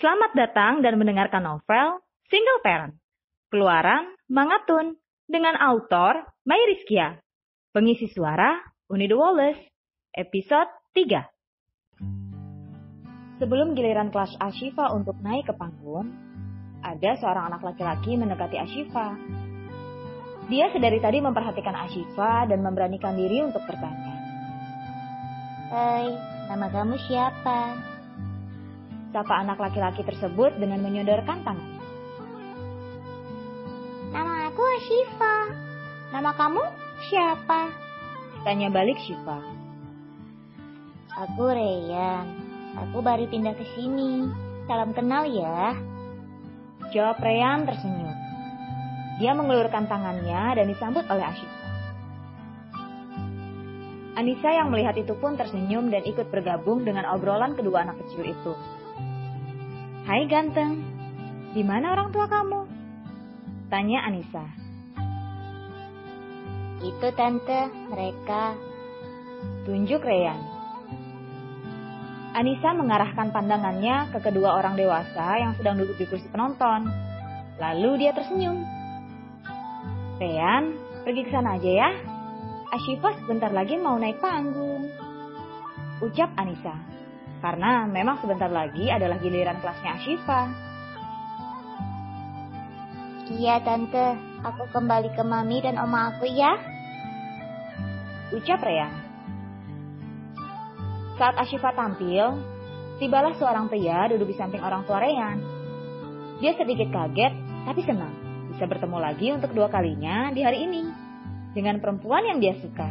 Selamat datang dan mendengarkan novel Single Parent. Keluaran Mangatun dengan autor Mai Rizkia. Pengisi suara Unido Wallace. Episode 3. Sebelum giliran kelas Ashifa untuk naik ke panggung, ada seorang anak laki-laki mendekati Ashifa. Dia sedari tadi memperhatikan Ashifa dan memberanikan diri untuk bertanya. Hai, nama kamu siapa? Sapa anak laki-laki tersebut dengan menyodorkan tangan. Nama aku Ashifa. Nama kamu siapa? Tanya balik Shiva. Aku Reyan. Aku baru pindah ke sini. Salam kenal ya. Jawab Reyan tersenyum. Dia mengulurkan tangannya dan disambut oleh Ashifa. Anissa yang melihat itu pun tersenyum dan ikut bergabung dengan obrolan kedua anak kecil itu. Hai ganteng, di mana orang tua kamu? Tanya Anissa. Itu tante, mereka. Tunjuk Reyan. Anissa mengarahkan pandangannya ke kedua orang dewasa yang sedang duduk di kursi penonton. Lalu dia tersenyum. Reyan, pergi ke sana aja ya. Ashifa sebentar lagi mau naik panggung. Ucap Anissa. Karena memang sebentar lagi adalah giliran kelasnya Ashifa. Iya tante, aku kembali ke mami dan oma aku ya. Ucap Reyan. Saat Ashifa tampil, tibalah seorang pria duduk di samping orang tua Reyan. Dia sedikit kaget, tapi senang bisa bertemu lagi untuk dua kalinya di hari ini dengan perempuan yang dia suka.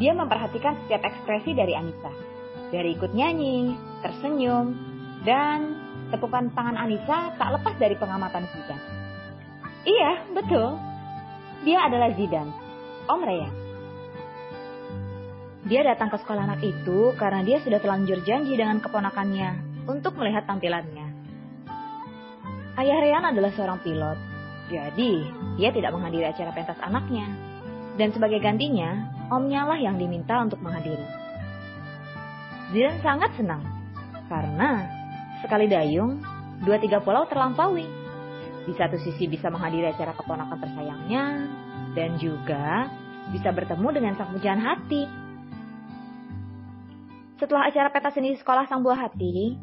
Dia memperhatikan setiap ekspresi dari Anissa. Dari ikut nyanyi, tersenyum, dan tepukan tangan Anissa tak lepas dari pengamatan Zidan. Iya, betul. Dia adalah Zidan, Om Reyan. Dia datang ke sekolah anak itu karena dia sudah terlanjur janji dengan keponakannya untuk melihat tampilannya. Ayah Reyan adalah seorang pilot, jadi dia tidak menghadiri acara pentas anaknya. Dan sebagai gantinya, omnya lah yang diminta untuk menghadiri. Zidan sangat senang, karena sekali dayung, dua tiga pulau terlampaui. Di satu sisi bisa menghadiri acara keponakan tersayangnya, dan juga bisa bertemu dengan sang pujaan hati. Setelah acara peta seni sekolah sang buah hati,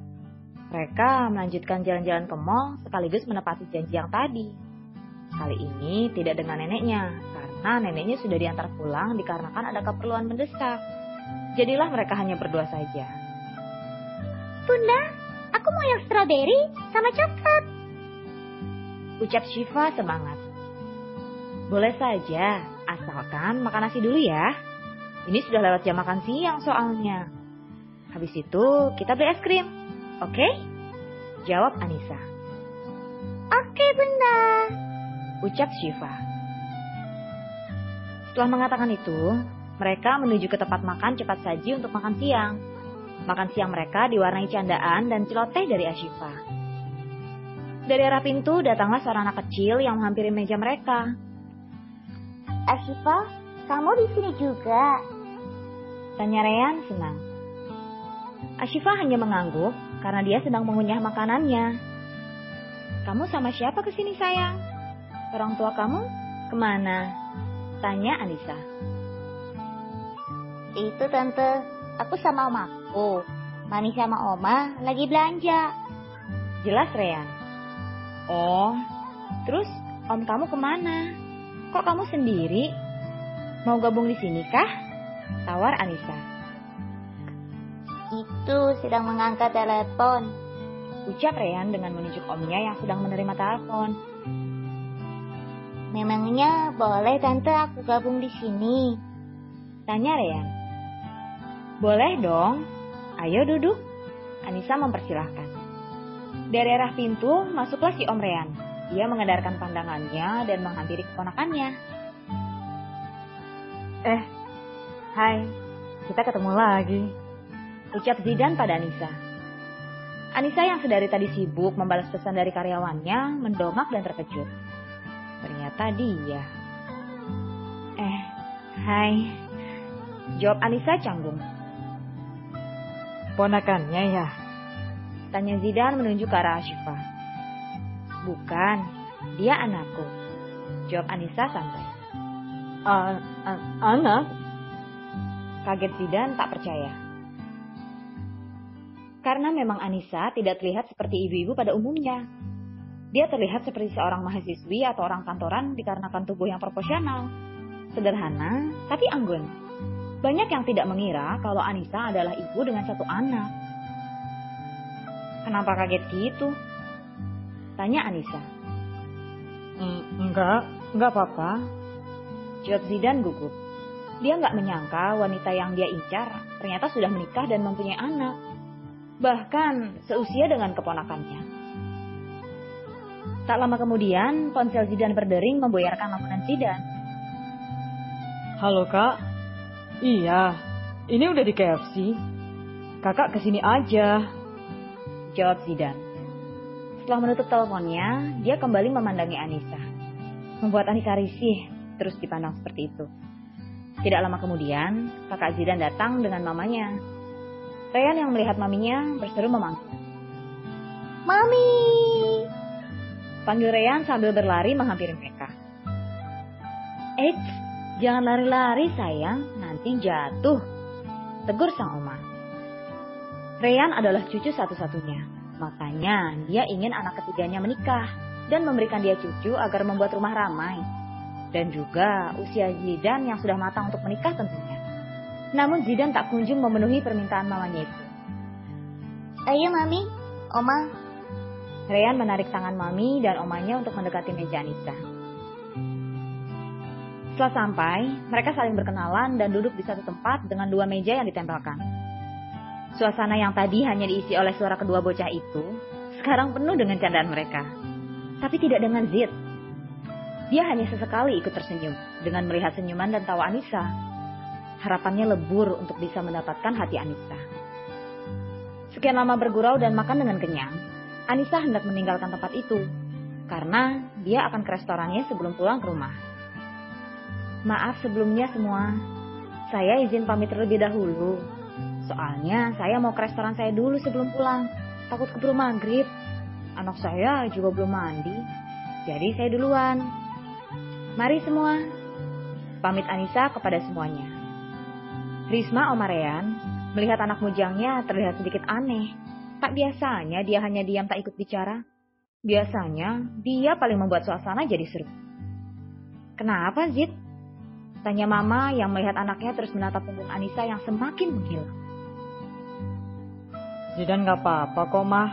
mereka melanjutkan jalan-jalan ke mall sekaligus menepati janji yang tadi. Kali ini tidak dengan neneknya, karena neneknya sudah diantar pulang dikarenakan ada keperluan mendesak. Jadilah mereka hanya berdua saja. Bunda, aku mau yang strawberry sama coklat. Ucap Shiva semangat. Boleh saja, asalkan makan nasi dulu ya. Ini sudah lewat jam makan siang soalnya. Habis itu kita beli es krim, oke? Okay? Jawab Anissa. Oke okay, bunda. Ucap Shiva. Setelah mengatakan itu, mereka menuju ke tempat makan cepat saji untuk makan siang. Makan siang mereka diwarnai candaan dan celoteh dari Ashifa. Dari arah pintu datanglah seorang anak kecil yang menghampiri meja mereka. Ashifa, kamu di sini juga? Tanya Reyan senang. Ashifa hanya mengangguk karena dia sedang mengunyah makanannya. Kamu sama siapa ke sini sayang? Orang tua kamu ke mana? Tanya Anissa. Itu tante, aku sama omaku. Mami sama oma lagi belanja. Jelas Reyan. Oh, terus om kamu ke mana? Kok kamu sendiri? Mau gabung di sini kah? Tawar Anissa. Itu sedang mengangkat telepon. Ucap Reyan dengan menunjuk omnya yang sedang menerima telepon. Memangnya boleh tante aku gabung di sini? Tanya Reyan. Boleh dong. Ayo duduk. Anissa mempersilahkan. Dari arah pintu masuklah si Om Reyan. Dia mengedarkan pandangannya dan menghampiri keponakannya. Eh, hai, kita ketemu lagi. Ucap Zidan pada Anissa. Anissa yang sedari tadi sibuk membalas pesan dari karyawannya mendongak dan terkejut. Ternyata dia. Eh, hai. Jawab Anissa canggung. Ponakannya ya? Tanya Zidan menunjuk ke arah Ashifa. Bukan, dia anakku. Jawab Anissa santai. Uh, uh, anak? Kaget Zidan tak percaya. Karena memang Anissa tidak terlihat seperti ibu-ibu pada umumnya. Dia terlihat seperti seorang mahasiswi atau orang kantoran dikarenakan tubuh yang proporsional. Sederhana, tapi anggun. Banyak yang tidak mengira kalau Anissa adalah ibu dengan satu anak. Kenapa kaget gitu? Tanya Anissa. Mm, enggak, enggak apa-apa. Jawab Zidan gugup. Dia nggak menyangka wanita yang dia incar ternyata sudah menikah dan mempunyai anak. Bahkan seusia dengan keponakannya. Tak lama kemudian, ponsel Zidan berdering memboyarkan lamunan Zidan. Halo kak, iya, ini udah di KFC. Kakak ke sini aja. Jawab Zidan. Setelah menutup teleponnya, dia kembali memandangi Anissa. Membuat Anissa risih, terus dipandang seperti itu. Tidak lama kemudian, kakak Zidan datang dengan mamanya. Ryan yang melihat maminya berseru memanggil. Mami! Panggil Ryan sambil berlari menghampiri mereka. Eits, jangan lari-lari sayang, nanti jatuh. Tegur sang oma. Ryan adalah cucu satu-satunya, makanya dia ingin anak ketiganya menikah dan memberikan dia cucu agar membuat rumah ramai. Dan juga usia Zidan yang sudah matang untuk menikah tentunya. Namun Zidan tak kunjung memenuhi permintaan mamanya itu. Ayo mami, oma. Ryan menarik tangan mami dan omanya untuk mendekati meja Anissa. Setelah sampai, mereka saling berkenalan dan duduk di satu tempat dengan dua meja yang ditempelkan. Suasana yang tadi hanya diisi oleh suara kedua bocah itu, sekarang penuh dengan candaan mereka. Tapi tidak dengan Zid. Dia hanya sesekali ikut tersenyum dengan melihat senyuman dan tawa Anissa. Harapannya lebur untuk bisa mendapatkan hati Anissa. Sekian lama bergurau dan makan dengan kenyang, Anissa hendak meninggalkan tempat itu karena dia akan ke restorannya sebelum pulang ke rumah. Maaf sebelumnya semua, saya izin pamit terlebih dahulu. Soalnya saya mau ke restoran saya dulu sebelum pulang. Takut keburu maghrib. Anak saya juga belum mandi. Jadi saya duluan. Mari semua. Pamit Anissa kepada semuanya. Risma Omarean melihat anak mujangnya terlihat sedikit aneh. Tak biasanya dia hanya diam tak ikut bicara. Biasanya dia paling membuat suasana jadi seru. Kenapa Zid? Tanya mama yang melihat anaknya terus menatap punggung Anissa yang semakin menghilang. Zidan gak apa-apa kok, Mah.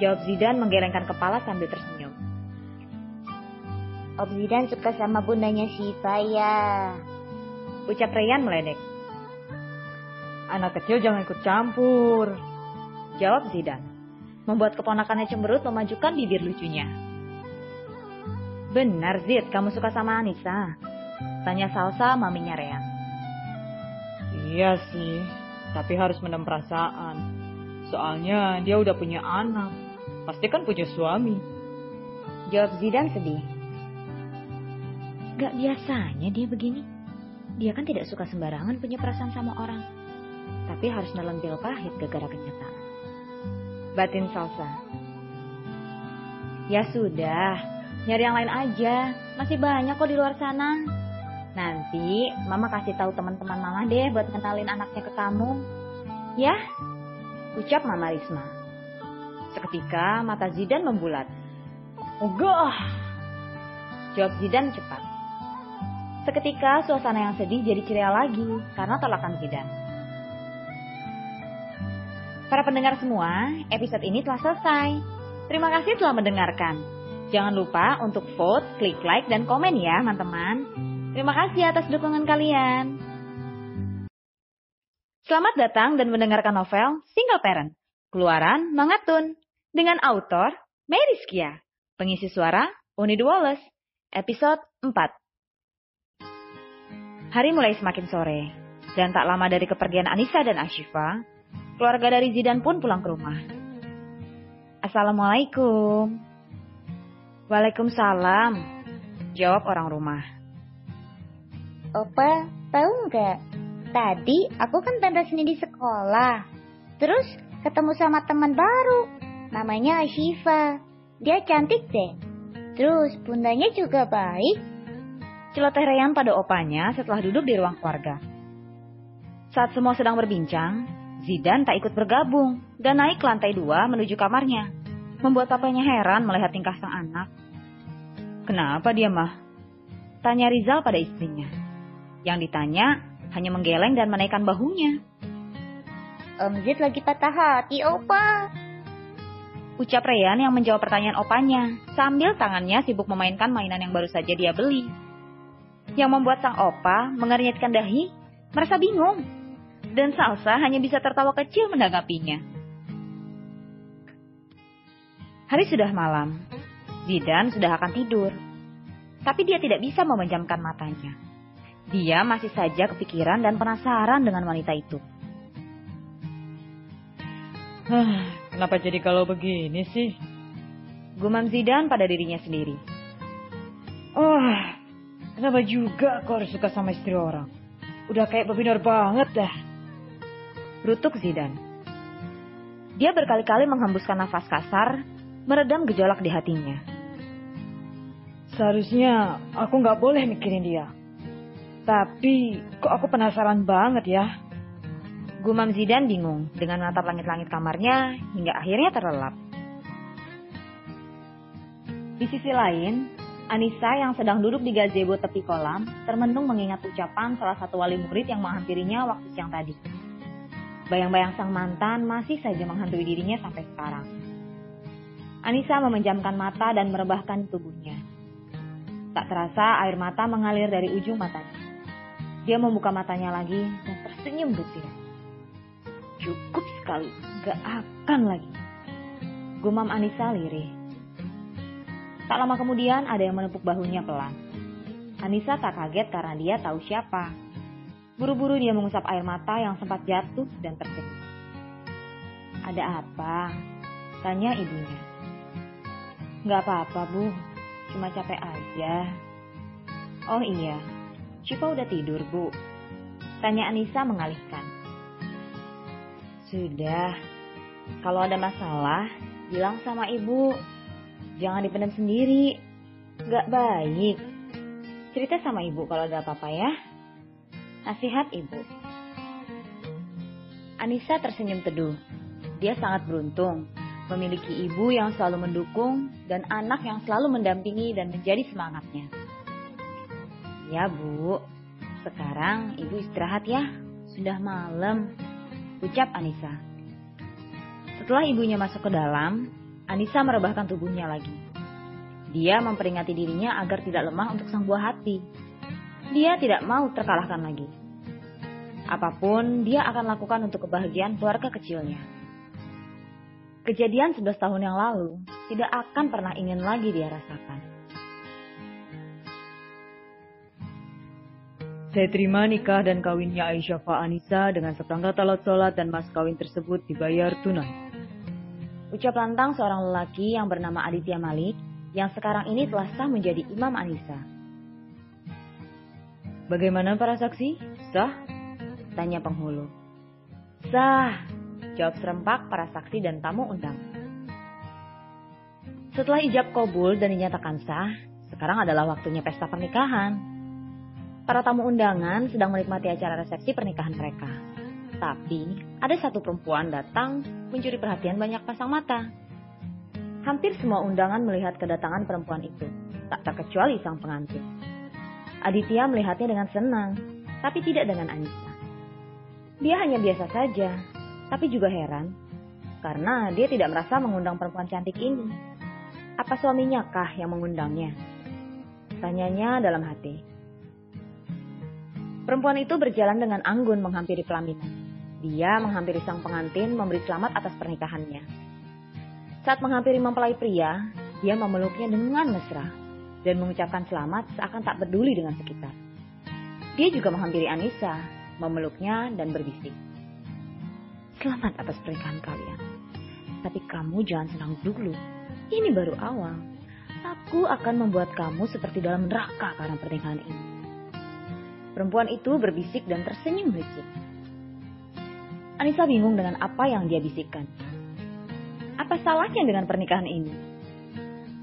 Jawab Zidan menggelengkan kepala sambil tersenyum. Om Zidan suka sama bundanya Siva ya. Ucap Ryan meledek. Anak kecil jangan ikut campur. Jawab Zidan. Membuat keponakannya cemberut memajukan bibir lucunya. Benar Zid, kamu suka sama Anissa? Tanya Salsa maminya Ryan. Iya sih, tapi harus mendem perasaan. Soalnya dia udah punya anak. Pasti kan punya suami. Jawab Zidan sedih. Gak biasanya dia begini. Dia kan tidak suka sembarangan punya perasaan sama orang. Tapi harus nelen pil pahit gara-gara kenyataan. Batin Salsa. Ya sudah, nyari yang lain aja. Masih banyak kok di luar sana. Nanti mama kasih tahu teman-teman mama deh buat kenalin anaknya ke kamu. Ya? Ucap Mama Risma. Seketika mata Zidan membulat. Enggak. Jawab Zidan cepat. Seketika suasana yang sedih jadi ceria lagi karena tolakan Zidan. Para pendengar semua, episode ini telah selesai. Terima kasih telah mendengarkan. Jangan lupa untuk vote, klik like, dan komen ya teman-teman. Terima kasih atas dukungan kalian. Selamat datang dan mendengarkan novel Single Parent, keluaran Mangatun, dengan autor Mary pengisi suara Unid Wallace, episode 4. Hari mulai semakin sore, dan tak lama dari kepergian Anissa dan Ashifa, keluarga dari Zidan pun pulang ke rumah. Assalamualaikum. Waalaikumsalam, jawab orang rumah. Opa, tahu nggak? Tadi aku kan pentas seni di sekolah. Terus ketemu sama teman baru. Namanya Shiva. Dia cantik deh. Terus bundanya juga baik. Celoteh Reyan pada opanya setelah duduk di ruang keluarga. Saat semua sedang berbincang, Zidan tak ikut bergabung dan naik ke lantai dua menuju kamarnya. Membuat papanya heran melihat tingkah sang anak. Kenapa dia mah? Tanya Rizal pada istrinya. Yang ditanya hanya menggeleng dan menaikkan bahunya. Om Zid lagi patah hati, Opa. Ucap Reyan yang menjawab pertanyaan opanya, sambil tangannya sibuk memainkan mainan yang baru saja dia beli. Yang membuat sang opa mengernyitkan dahi, merasa bingung. Dan Salsa hanya bisa tertawa kecil menanggapinya. Hari sudah malam. Zidan sudah akan tidur. Tapi dia tidak bisa memejamkan matanya. Dia masih saja kepikiran dan penasaran dengan wanita itu. Kenapa jadi kalau begini sih? Gumam Zidan pada dirinya sendiri. Oh, kenapa juga kau harus suka sama istri orang? Udah kayak bebinar banget dah. Rutuk Zidan. Dia berkali-kali menghembuskan nafas kasar, meredam gejolak di hatinya. Seharusnya aku nggak boleh mikirin dia. Tapi kok aku penasaran banget ya. Gumam Zidan bingung dengan menatap langit-langit kamarnya hingga akhirnya terlelap. Di sisi lain, Anissa yang sedang duduk di gazebo tepi kolam termenung mengingat ucapan salah satu wali murid yang menghampirinya waktu siang tadi. Bayang-bayang sang mantan masih saja menghantui dirinya sampai sekarang. Anissa memejamkan mata dan merebahkan tubuhnya. Tak terasa air mata mengalir dari ujung matanya. Dia membuka matanya lagi dan tersenyum getir. Cukup sekali, gak akan lagi. Gumam Anissa lirih. Tak lama kemudian ada yang menepuk bahunya pelan. Anissa tak kaget karena dia tahu siapa. Buru-buru dia mengusap air mata yang sempat jatuh dan tersenyum. Ada apa? Tanya ibunya. Gak apa-apa bu, cuma capek aja. Oh iya, Syifa udah tidur bu. Tanya Anissa mengalihkan. Sudah, kalau ada masalah, bilang sama ibu. Jangan dipendam sendiri. Gak baik. Cerita sama ibu kalau ada apa-apa ya. Nasihat ibu. Anissa tersenyum teduh. Dia sangat beruntung memiliki ibu yang selalu mendukung dan anak yang selalu mendampingi dan menjadi semangatnya. Ya bu, sekarang ibu istirahat ya. Sudah malam ucap Anissa. Setelah ibunya masuk ke dalam, Anissa merebahkan tubuhnya lagi. Dia memperingati dirinya agar tidak lemah untuk sang buah hati. Dia tidak mau terkalahkan lagi. Apa pun dia akan lakukan untuk kebahagiaan keluarga kecilnya. Kejadian 11 tahun yang lalu tidak akan pernah ingin lagi dia rasakan. Saya terima nikah dan kawinnya Aisyah Fa Anissa dengan seperangkat alat sholat dan mas kawin tersebut dibayar tunai. Ucap lantang seorang lelaki yang bernama Aditya Malik yang sekarang ini telah sah menjadi Imam Anissa. Bagaimana para saksi? Sah? Tanya penghulu. Sah, jawab serempak para saksi dan tamu undang. Setelah ijab kabul dan dinyatakan sah, sekarang adalah waktunya pesta pernikahan. Para tamu undangan sedang menikmati acara resepsi pernikahan mereka. Tapi, ada satu perempuan datang mencuri perhatian banyak pasang mata. Hampir semua undangan melihat kedatangan perempuan itu, tak terkecuali sang pengantin. Aditya melihatnya dengan senang, tapi tidak dengan Anissa. Dia hanya biasa saja, tapi juga heran, karena dia tidak merasa mengundang perempuan cantik ini. Apa suaminya kah yang mengundangnya? Tanyanya dalam hati. Perempuan itu berjalan dengan anggun menghampiri pelaminan. Dia menghampiri sang pengantin memberi selamat atas pernikahannya. Saat menghampiri mempelai pria, dia memeluknya dengan mesra dan mengucapkan selamat seakan tak peduli dengan sekitar. Dia juga menghampiri Anissa, memeluknya dan berbisik. Selamat atas pernikahan kalian. Tapi kamu jangan senang dulu. Ini baru awal. Aku akan membuat kamu seperti dalam neraka karena pernikahan ini. Perempuan itu berbisik dan tersenyum licik. Anissa bingung dengan apa yang dia bisikkan. Apa salahnya dengan pernikahan ini?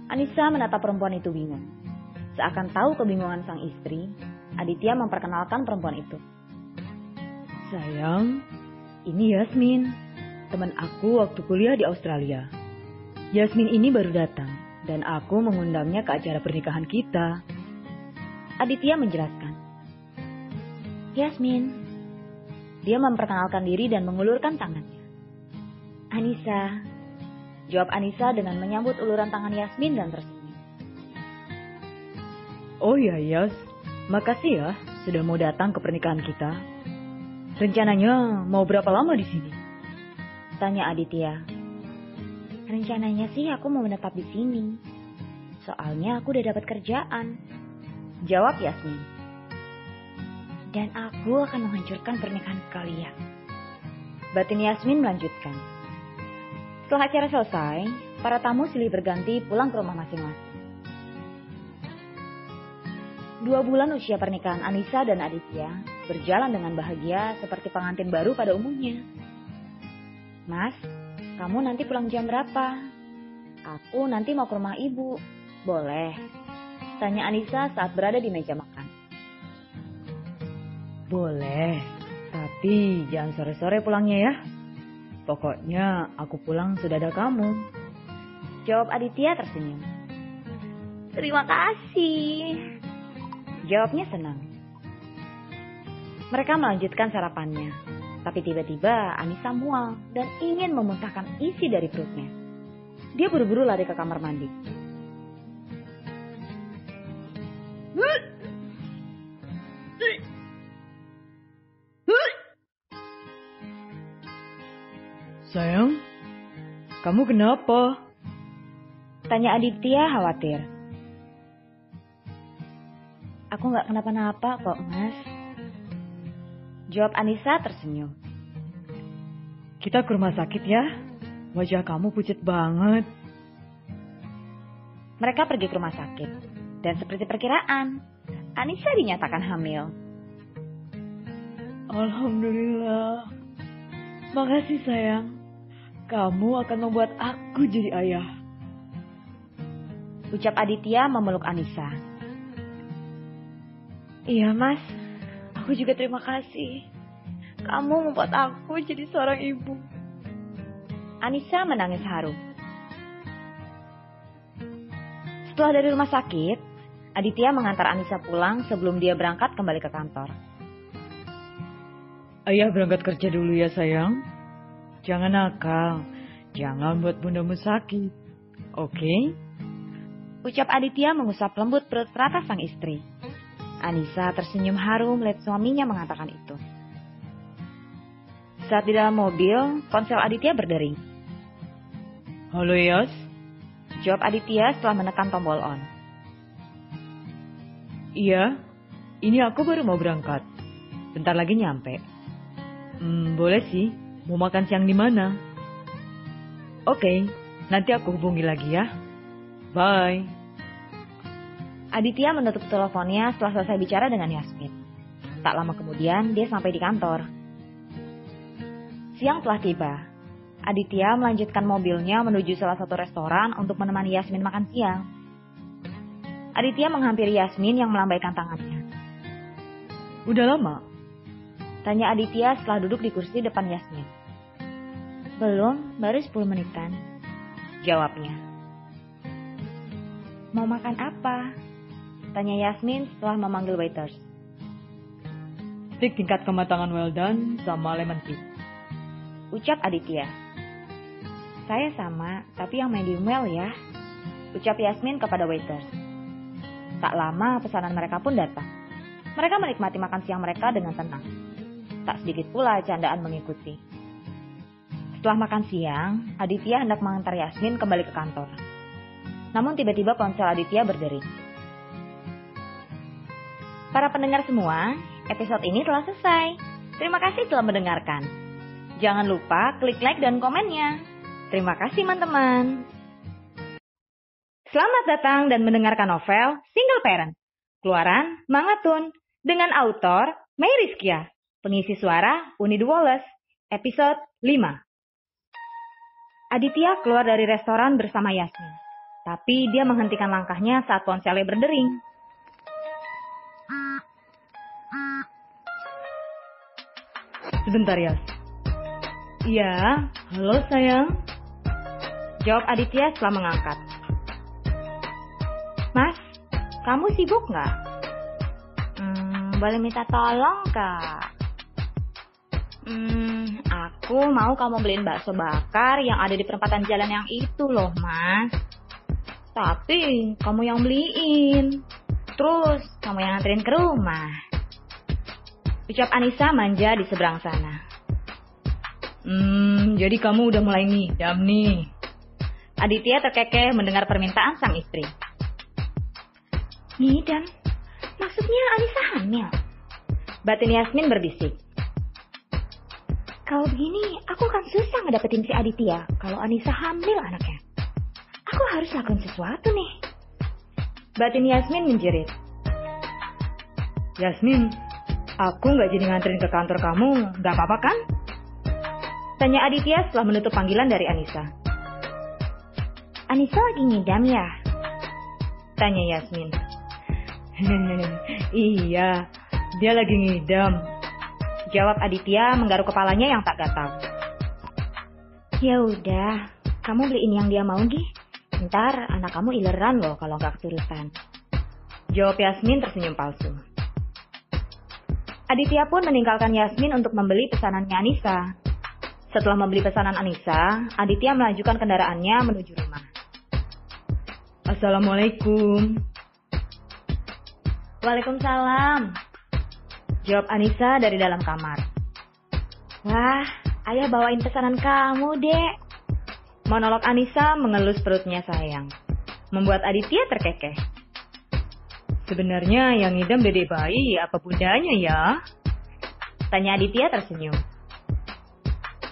Anissa menatap perempuan itu bingung. Seakan tahu kebingungan sang istri, Aditya memperkenalkan perempuan itu. Sayang, ini Yasmin, teman aku waktu kuliah di Australia. Yasmin ini baru datang, dan aku mengundangnya ke acara pernikahan kita. Aditya menjelaskan. Yasmin. Dia memperkenalkan diri dan mengulurkan tangannya. Anissa. Jawab Anissa dengan menyambut uluran tangan Yasmin dan tersenyum. Oh ya Yas, makasih ya sudah mau datang ke pernikahan kita. Rencananya mau berapa lama di sini? Tanya Aditya. Rencananya sih aku mau menetap di sini. Soalnya aku udah dapat kerjaan. Jawab Yasmin. Dan aku akan menghancurkan pernikahan kalian. Batin Yasmin melanjutkan. Setelah acara selesai, para tamu silih berganti pulang ke rumah masing-masing. Dua bulan usia pernikahan Anissa dan Aditya berjalan dengan bahagia seperti pengantin baru pada umumnya. Mas, kamu nanti pulang jam berapa? Aku nanti mau ke rumah ibu. Boleh. Tanya Anissa saat berada di meja makan. Boleh, tapi jangan sore-sore pulangnya ya. Pokoknya aku pulang sudah ada kamu. Jawab Aditya tersenyum. Terima kasih. Jawabnya senang. Mereka melanjutkan sarapannya. Tapi tiba-tiba Anissa mual dan ingin memuntahkan isi dari perutnya. Dia buru-buru lari ke kamar mandi. Sayang, kamu kenapa? Tanya Aditya khawatir. Aku nggak kenapa-napa kok, Mas. Jawab Anissa tersenyum. Kita ke rumah sakit ya. Wajah kamu pucat banget. Mereka pergi ke rumah sakit. Dan seperti perkiraan, Anissa dinyatakan hamil. Alhamdulillah. Makasih sayang. Kamu akan membuat aku jadi ayah. Ucap Aditya memeluk Anissa. Iya mas, aku juga terima kasih. Kamu membuat aku jadi seorang ibu. Anissa menangis haru. Setelah dari rumah sakit, Aditya mengantar Anissa pulang sebelum dia berangkat kembali ke kantor. Ayah berangkat kerja dulu ya sayang. Jangan nakal. Jangan buat bundamu sakit. Oke? Okay? Ucap Aditya mengusap lembut perut teratas sang istri. Anissa tersenyum haru melihat suaminya mengatakan itu. Saat di dalam mobil, ponsel Aditya berdering. Halo Yas? Jawab Aditya setelah menekan tombol on. Iya, ini aku baru mau berangkat. Bentar lagi nyampe. Hmm, boleh sih. Mau makan siang di mana? Oke, okay, nanti aku hubungi lagi ya. Bye. Aditya menutup teleponnya setelah selesai bicara dengan Yasmin. Tak lama kemudian, dia sampai di kantor. Siang telah tiba. Aditya melanjutkan mobilnya menuju salah satu restoran untuk menemani Yasmin makan siang. Aditya menghampiri Yasmin yang melambaikan tangannya. Udah lama? Tanya Aditya setelah duduk di kursi depan Yasmin. Belum, baru 10 menitan. Jawabnya. Mau makan apa? Tanya Yasmin setelah memanggil waiters. Steak tingkat kematangan well done sama lemon tea. Ucap Aditya. Saya sama, tapi yang medium well ya. Ucap Yasmin kepada waiters. Tak lama pesanan mereka pun datang. Mereka menikmati makan siang mereka dengan tenang. Tak sedikit pula candaan mengikuti. Setelah makan siang, Aditya hendak mengantar Yasmin kembali ke kantor. Namun tiba-tiba ponsel Aditya berdering. Para pendengar semua, episode ini telah selesai. Terima kasih telah mendengarkan. Jangan lupa klik like dan komennya. Terima kasih teman-teman. Selamat datang dan mendengarkan novel Single Parent. Keluaran Mangatun dengan autor Mei Rizkia. Pengisi suara Unid Wallace. Episode 5 Aditya keluar dari restoran bersama Yasmin. Tapi dia menghentikan langkahnya saat ponselnya berdering. Sebentar, Yas. Iya, halo sayang. Jawab Aditya setelah mengangkat. Mas, kamu sibuk nggak? Hmm, boleh minta tolong, Kak? Hmm, aku mau kamu beliin bakso bakar yang ada di perempatan jalan yang itu loh, Mas. Tapi kamu yang beliin. Terus kamu yang anterin ke rumah. Ucap Anissa manja di seberang sana. Hmm, jadi kamu udah mulai ngidam nih. Aditya terkekeh mendengar permintaan sang istri. Ngidam? Maksudnya Anissa hamil? Batin Yasmin berbisik. Kalau begini, aku akan susah ngedapetin si Aditya kalau Anissa hamil anaknya. Aku harus lakukan sesuatu nih. Batin Yasmin menjerit. Yasmin, aku nggak jadi nganterin ke kantor kamu, nggak apa-apa kan? Tanya Aditya setelah menutup panggilan dari Anissa. Anissa lagi ngidam ya? Tanya Yasmin. iya, dia lagi ngidam. Jawab Aditya menggaruk kepalanya yang tak gatal. Ya udah, kamu beliin yang dia mau gih. Ntar anak kamu ileran loh kalau nggak keturutan. Jawab Yasmin tersenyum palsu. Aditya pun meninggalkan Yasmin untuk membeli pesanannya Anissa. Setelah membeli pesanan Anissa, Aditya melanjutkan kendaraannya menuju rumah. Assalamualaikum. Waalaikumsalam. Jawab Anissa dari dalam kamar. Wah, ayah bawain pesanan kamu, dek. Monolog Anissa mengelus perutnya sayang. Membuat Aditya terkekeh. Sebenarnya yang ngidam dede bayi apa bundanya ya? Tanya Aditya tersenyum.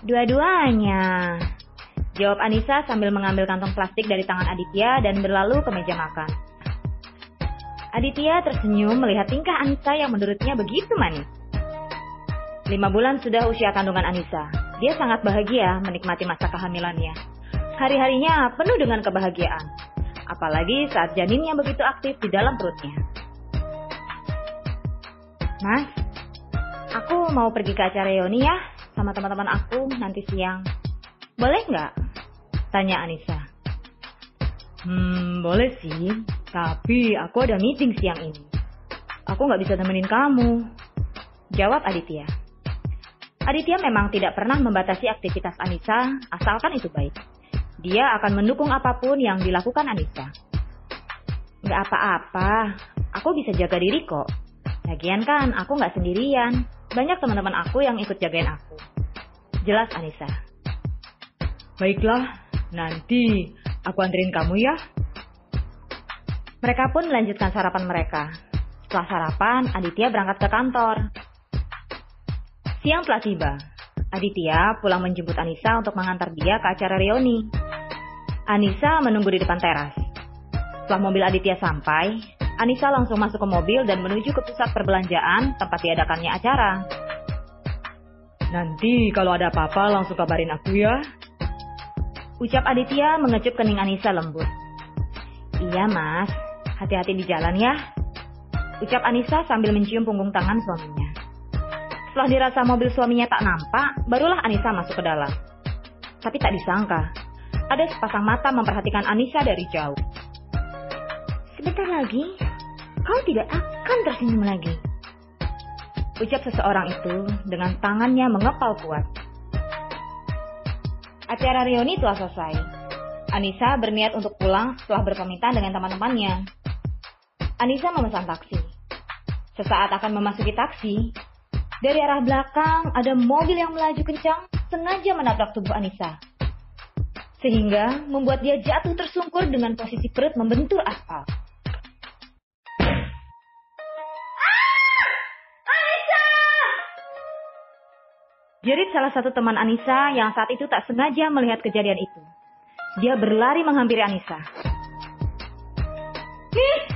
Dua-duanya. Jawab Anissa sambil mengambil kantong plastik dari tangan Aditya dan berlalu ke meja makan. Aditya tersenyum melihat tingkah Anissa yang menurutnya begitu manis. Lima bulan sudah usia kandungan Anissa. Dia sangat bahagia menikmati masa kehamilannya. Hari-harinya penuh dengan kebahagiaan. Apalagi saat janinnya begitu aktif di dalam perutnya. Mas, aku mau pergi ke acara Yoni ya sama teman-teman aku nanti siang. Boleh nggak? Tanya Anissa. Hmm, boleh sih. Tapi aku ada meeting siang ini. Aku nggak bisa temenin kamu. Jawab Aditya. Aditya memang tidak pernah membatasi aktivitas Anissa, asalkan itu baik. Dia akan mendukung apa pun yang dilakukan Anissa. Nggak apa-apa, aku bisa jaga diri kok. Lagian kan aku nggak sendirian. Banyak teman-teman aku yang ikut jagain aku. Jelas Anissa. Baiklah, nanti aku anterin kamu ya. Mereka pun melanjutkan sarapan mereka. Setelah sarapan, Aditya berangkat ke kantor. Siang telah tiba. Aditya pulang menjemput Anissa untuk mengantar dia ke acara reuni. Anissa menunggu di depan teras. Setelah mobil Aditya sampai, Anissa langsung masuk ke mobil dan menuju ke pusat perbelanjaan tempat diadakannya acara. Nanti kalau ada apa-apa langsung kabarin aku ya. Ucap Aditya mengecup kening Anissa lembut. Iya mas, hati-hati di jalan ya. Ucap Anissa sambil mencium punggung tangan suaminya. Setelah dirasa mobil suaminya tak nampak, barulah Anissa masuk ke dalam. Tapi tak disangka, ada sepasang mata memperhatikan Anissa dari jauh. Sebentar lagi, kau tidak akan tersenyum lagi. Ucap seseorang itu dengan tangannya mengepal kuat. Acara reuni telah selesai. Anissa berniat untuk pulang setelah berpamitan dengan teman-temannya. Anissa memesan taksi. Sesaat akan memasuki taksi, dari arah belakang ada mobil yang melaju kencang sengaja menabrak tubuh Anissa. Sehingga membuat dia jatuh tersungkur dengan posisi perut membentur aspal. Jerit salah satu teman Anissa yang saat itu tak sengaja melihat kejadian itu. Dia berlari menghampiri Anissa. Nih,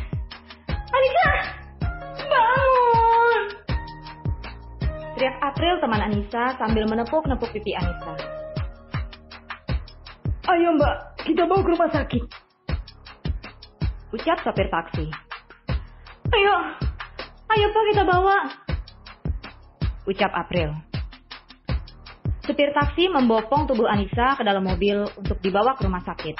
Teriak April teman Anissa sambil menepuk-nepuk pipi Anissa. Ayo mbak, kita bawa ke rumah sakit. Ucap sopir taksi. Ayo, ayo pak kita bawa. Ucap April. Supir taksi membopong tubuh Anissa ke dalam mobil untuk dibawa ke rumah sakit.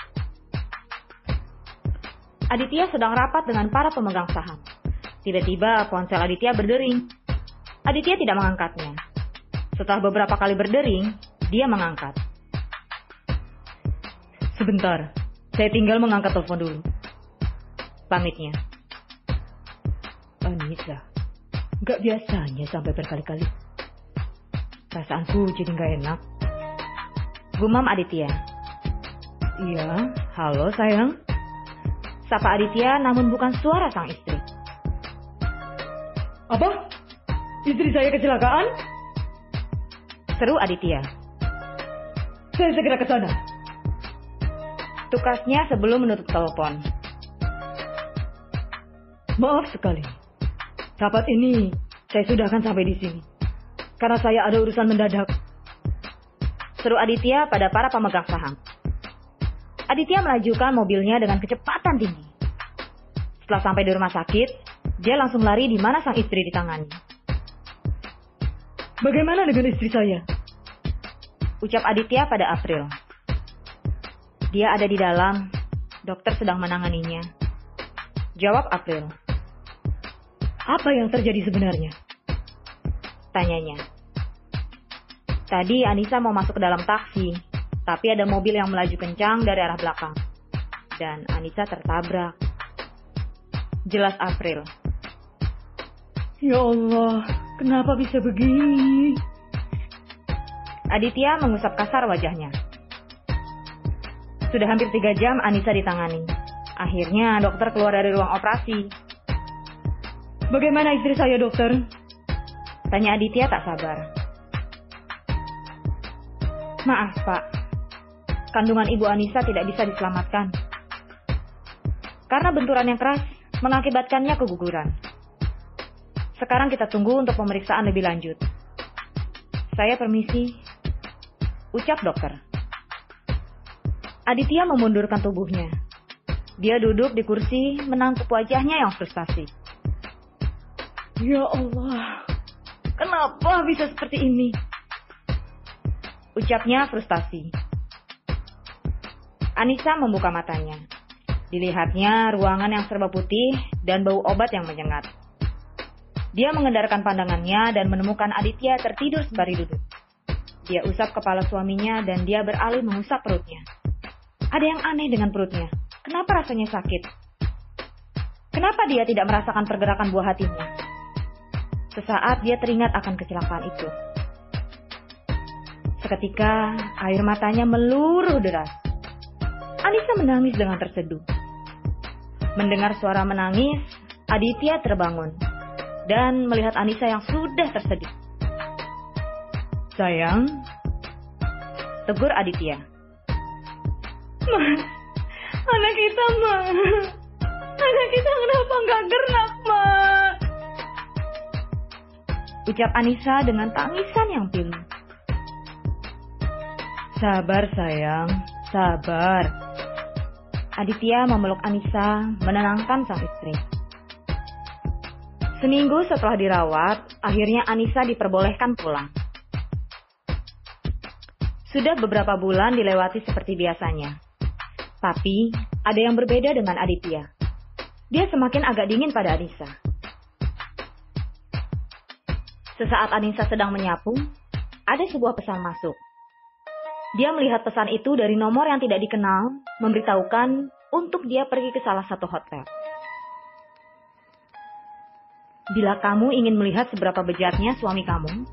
Aditya sedang rapat dengan para pemegang saham. Tiba-tiba ponsel Aditya berdering. Aditya tidak mengangkatnya. Setelah beberapa kali berdering, dia mengangkat. Sebentar, saya tinggal mengangkat telepon dulu. Pamitnya. Anissa, gak biasanya sampai berkali-kali. Perasaanku jadi gak enak. Gumam Aditya. Iya, halo sayang. Sapa Aditya namun bukan suara sang istri. Apa? Istri saya kecelakaan? Seru Aditya. Saya segera ke sana. Tukasnya sebelum menutup telepon. Maaf sekali. Rapat ini saya sudah akan sampai di sini. Karena saya ada urusan mendadak. Seru Aditya pada para pemegang saham. Aditya melajukan mobilnya dengan kecepatan tinggi. Setelah sampai di rumah sakit, dia langsung lari di mana sang istri ditangani. Bagaimana dengan istri saya? Ucap Aditya pada April. Dia ada di dalam. Dokter sedang menanganinya. Jawab April. Apa yang terjadi sebenarnya? Tanyanya. Tadi Anissa mau masuk ke dalam taksi, tapi ada mobil yang melaju kencang dari arah belakang. Dan Anissa tertabrak. Jelas April. Ya Allah, kenapa bisa begini? Aditya mengusap kasar wajahnya. Sudah hampir tiga jam Anissa ditangani. Akhirnya dokter keluar dari ruang operasi. Bagaimana istri saya dokter? Tanya Aditya tak sabar. Maaf pak, kandungan ibu Anissa tidak bisa diselamatkan. Karena benturan yang keras mengakibatkannya keguguran. Sekarang kita tunggu untuk pemeriksaan lebih lanjut. Saya permisi. Ucap dokter. Aditya memundurkan tubuhnya. Dia duduk di kursi menangkup wajahnya yang frustasi. Ya Allah, kenapa bisa seperti ini? Ucapnya frustasi. Anissa membuka matanya. Dilihatnya ruangan yang serba putih dan bau obat yang menyengat. Dia mengendarkan pandangannya dan menemukan Aditya tertidur sembari duduk. Dia usap kepala suaminya dan dia beralih mengusap perutnya. Ada yang aneh dengan perutnya. Kenapa rasanya sakit? Kenapa dia tidak merasakan pergerakan buah hatinya? Sesaat dia teringat akan kecelakaan itu. Seketika air matanya meluruh deras. Anissa menangis dengan terseduh. Mendengar suara menangis, Aditya terbangun dan melihat Anissa yang sudah terseduh. Sayang, tegur Aditya. Mas, anak kita, Mas. Anak kita kenapa nggak gerak, Mas? Ucap Anissa dengan tangisan yang pilu. Sabar, sayang. Sabar. Aditya memeluk Anissa, menenangkan sang istri. Seminggu setelah dirawat, akhirnya Anissa diperbolehkan pulang. Sudah beberapa bulan dilewati seperti biasanya. Tapi, ada yang berbeda dengan Aditya. Dia semakin agak dingin pada Anissa. Sesaat Anissa sedang menyapu, ada sebuah pesan masuk. Dia melihat pesan itu dari nomor yang tidak dikenal, memberitahukan untuk dia pergi ke salah satu hotel. Bila kamu ingin melihat seberapa bejatnya suami kamu,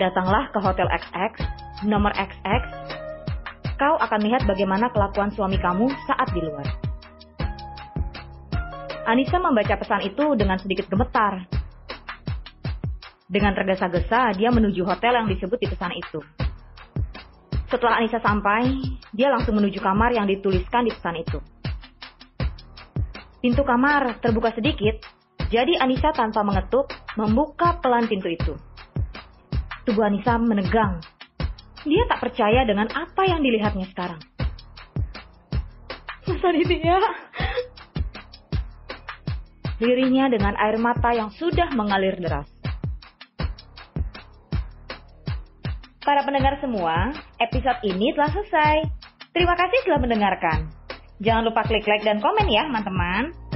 datanglah ke Hotel XX, nomor XX. Kau akan lihat bagaimana kelakuan suami kamu saat di luar. Anissa membaca pesan itu dengan sedikit gemetar. Dengan tergesa-gesa, dia menuju hotel yang disebut di pesan itu. Setelah Anissa sampai, dia langsung menuju kamar yang dituliskan di pesan itu. Pintu kamar terbuka sedikit, jadi Anissa tanpa mengetuk membuka pelan pintu itu. Tubuh Anissa menegang. Dia tak percaya dengan apa yang dilihatnya sekarang. Masa dia? Lirihnya dengan air mata yang sudah mengalir deras. Para pendengar semua, episode ini telah selesai. Terima kasih telah mendengarkan. Jangan lupa klik like dan komen ya, teman-teman.